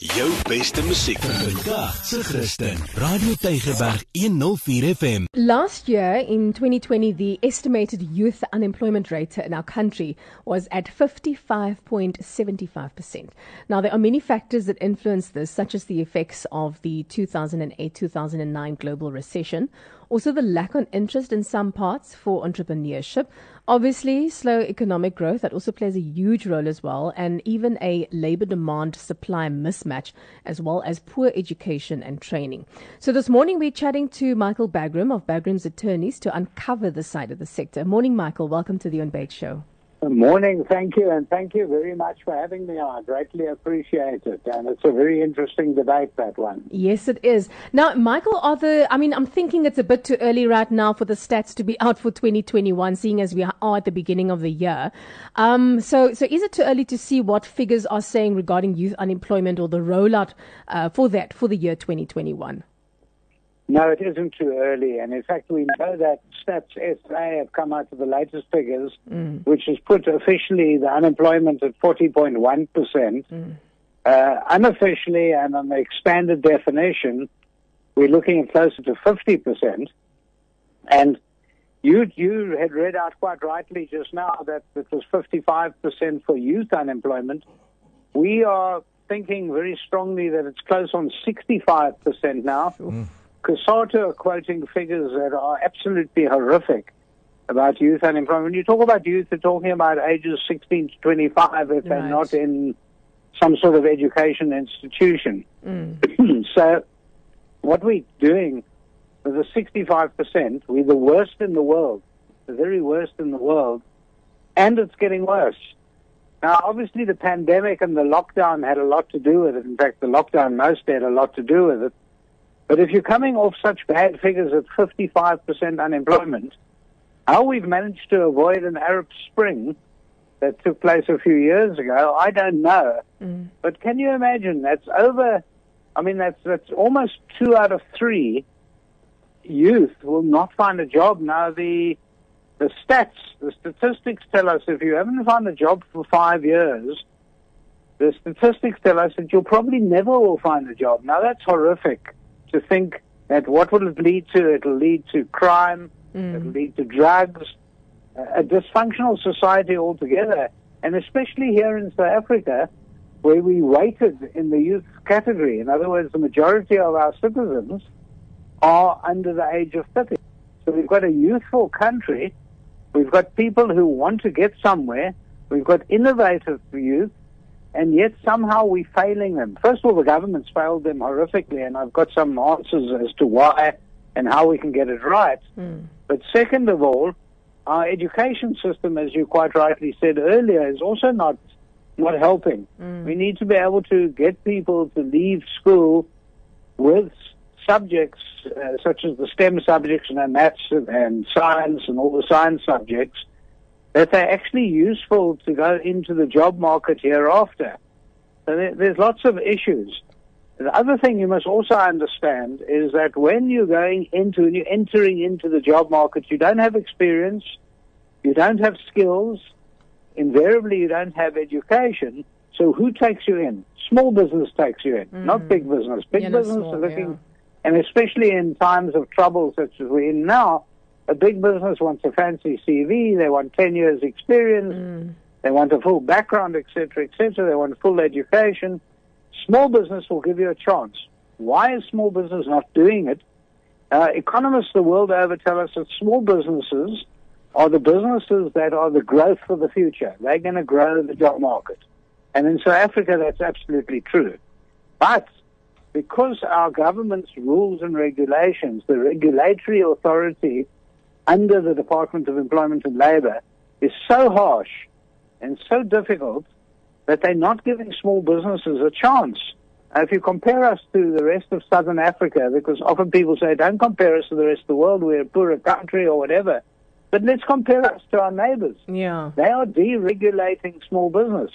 Jou beste musiek vandag se Christen. Radio Tygerberg 104 FM. Last year, in 2020, the estimated youth unemployment rate in our country was at 55.75%. Now, there are many factors that influence this, such as the effects of the 2008 2009 global recession, also the lack of interest in some parts for entrepreneurship, obviously, slow economic growth that also plays a huge role as well, and even a labor demand supply mismatch, as well as poor education and training. So, this morning we're chatting to Michael Bagraim of Bagraim's Attorneys to uncover the side of the sector. Morning, Michael. Welcome to the Unbaked Show. Good morning, thank you, and thank you very much for having me on. I greatly appreciate it, and it's a very interesting debate, that one. Yes, it is. Now, Michael, are the, I mean, I'm thinking it's a bit too early right now for the stats to be out for 2021, seeing as we are at the beginning of the year. Um, so, so is it too early to see what figures are saying regarding youth unemployment or the rollout uh, for that for the year 2021? No, it isn't too early. And in fact, we know that Stats SA have come out with the latest figures, mm. which has put officially the unemployment at 40.1%. Mm. Uh, unofficially and on the expanded definition, we're looking at closer to 50%. And you, you had read out quite rightly just now that it was 55% for youth unemployment. We are thinking very strongly that it's close on 65% now. Mm. COSATU are quoting figures that are absolutely horrific about youth unemployment. When you talk about youth, they're talking about ages 16 to 25 if right. they're not in some sort of education institution. Mm. so, what we're doing with the 65%, we're the worst in the world, the very worst in the world, and it's getting worse. Now, obviously, the pandemic and the lockdown had a lot to do with it. In fact, the lockdown mostly had a lot to do with it. But if you're coming off such bad figures at 55% unemployment, how we've managed to avoid an Arab Spring that took place a few years ago, I don't know. Mm. But can you imagine? That's over. I mean, that's that's almost two out of three youth will not find a job now. The the stats, the statistics tell us if you haven't found a job for five years, the statistics tell us that you'll probably never will find a job. Now that's horrific to think that what will it lead to? It'll lead to crime, mm. it'll lead to drugs, a dysfunctional society altogether. And especially here in South Africa, where we weighted in the youth category. In other words, the majority of our citizens are under the age of 30. So we've got a youthful country. We've got people who want to get somewhere. We've got innovative youth and yet somehow we're failing them. First of all, the government's failed them horrifically, and I've got some answers as to why and how we can get it right. Mm. But second of all, our education system, as you quite rightly said earlier, is also not not helping. Mm. We need to be able to get people to leave school with subjects uh, such as the STEM subjects, and maths and science and all the science subjects, that they're actually useful to go into the job market hereafter. So there, there's lots of issues. The other thing you must also understand is that when you're going into, and you're entering into the job market, you don't have experience, you don't have skills, invariably you don't have education. So who takes you in? Small business takes you in, mm-hmm. not big business. Big yeah, business small, are looking, yeah. and especially in times of trouble such as we're in now, a big business wants a fancy CV. They want 10 years experience. Mm. They want a full background, etc., etc. They want full education. Small business will give you a chance. Why is small business not doing it? Uh, economists the world over tell us that small businesses are the businesses that are the growth for the future. They're going to grow the job market. And in South Africa, that's absolutely true. But because our government's rules and regulations, the regulatory authority under the Department of Employment and Labor is so harsh and so difficult that they're not giving small businesses a chance. And if you compare us to the rest of Southern Africa, because often people say, don't compare us to the rest of the world, we're a poorer country or whatever. But let's compare us to our neighbors. Yeah. They are deregulating small business.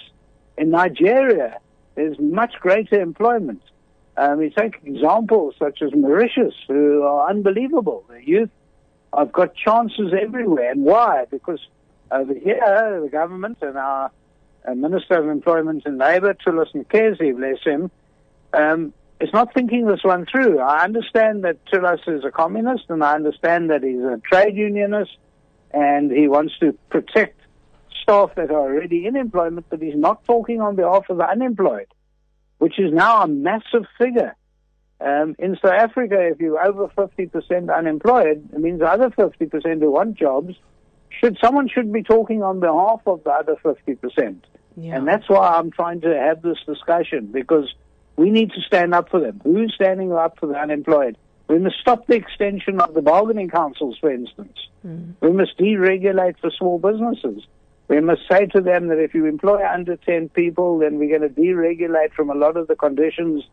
In Nigeria, there's much greater employment. Um, we take examples such as Mauritius, who are unbelievable. The youth I've got chances everywhere. And why? Because over here, the government and our uh, Minister of Employment and Labour, Thulas Nxesi, bless him, um, is not thinking this one through. I understand that Thulas is a communist, and I understand that he's a trade unionist, and he wants to protect staff that are already in employment, but he's not talking on behalf of the unemployed, which is now a massive figure. Um, in South Africa, if you're over 50% unemployed, it means the other 50% who want jobs, should someone should be talking on behalf of the other 50%. Yeah. And that's why I'm trying to have this discussion because we need to stand up for them. Who's standing up for the unemployed? We must stop the extension of the bargaining councils, for instance. Mm. We must deregulate for small businesses. We must say to them that if you employ under 10 people, then we're going to deregulate from a lot of the conditions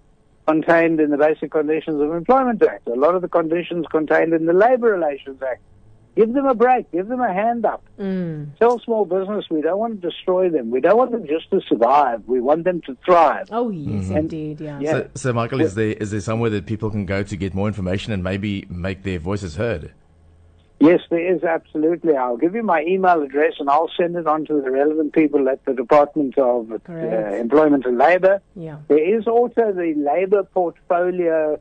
contained in the Basic Conditions of Employment Act, a lot of the conditions contained in the Labor Relations Act. Give them a break. Give them a hand up. Mm. Tell small business we don't want to destroy them. We don't want them just to survive. We want them to thrive. Oh, yes, Mm-hmm. indeed. Yeah. Yeah. So, so Michael, is there is there somewhere that people can go to get more information and maybe make their voices heard? Yes, there is absolutely. I'll give you my email address and I'll send it on to the relevant people at the Department of uh, Employment and Labour. Yeah. There is also the Labour portfolio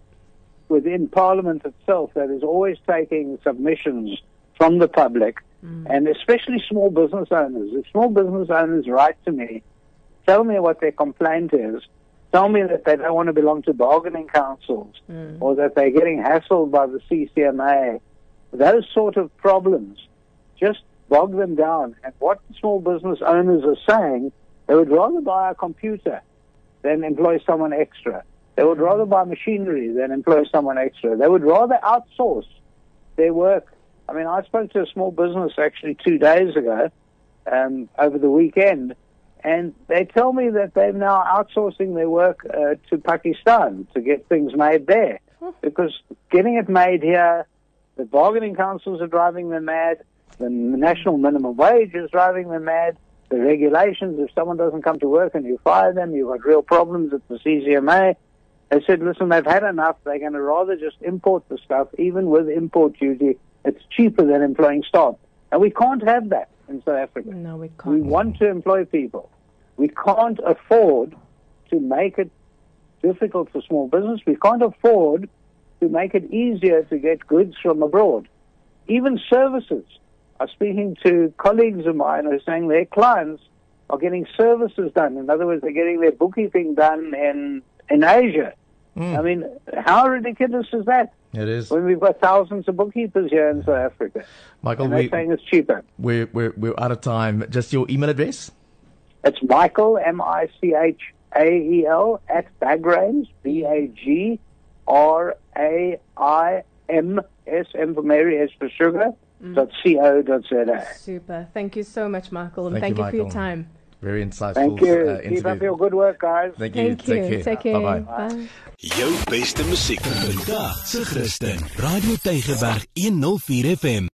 within Parliament itself that is always taking submissions from the public and especially small business owners. If small business owners write to me, tell me what their complaint is, tell me that they don't want to belong to bargaining councils or that they're getting hassled by the CCMA, those sort of problems, just bog them down. And what small business owners are saying, they would rather buy a computer than employ someone extra. They would rather buy machinery than employ someone extra. They would rather outsource their work. I mean, I spoke to a small business actually two days ago um, over the weekend, and they tell me that they're now outsourcing their work uh, to Pakistan to get things made there. Because getting it made here, the bargaining councils are driving them mad, the national minimum wage is driving them mad, the regulations, if someone doesn't come to work and you fire them, you've got real problems at the CCMA. They said, listen, they've had enough. They're going to rather just import the stuff, even with import duty. It's cheaper than employing staff. And we can't have that in South Africa. No, we We can't. We want to employ people. We can't afford to make it difficult for small business. We can't afford to make it easier to get goods from abroad. Even services. I'm speaking to colleagues of mine who are saying their clients are getting services done. In other words, they're getting their bookkeeping done in, in Asia. Hmm. I mean, how ridiculous is that? It is. When we've got thousands of bookkeepers here in South Africa. Michael, And they're we, saying it's cheaper. we're, we're, we're out of time. Just your email address? It's Michael, M I C H A E L, at Bagraims, B A G R A I M S, M for Mary, S for sugar, dot C O dot Z A. Super. Thank you so much, Michael, and Thank thank, you, you, for your time. Very insightful Thank you. uh, Keep up interview. your good work, guys. Thank you. Thank you. Take care. Take care. Bye-bye. Bye. Jou beste musiek vandag se Christen. Radio Tygerberg 104 FM.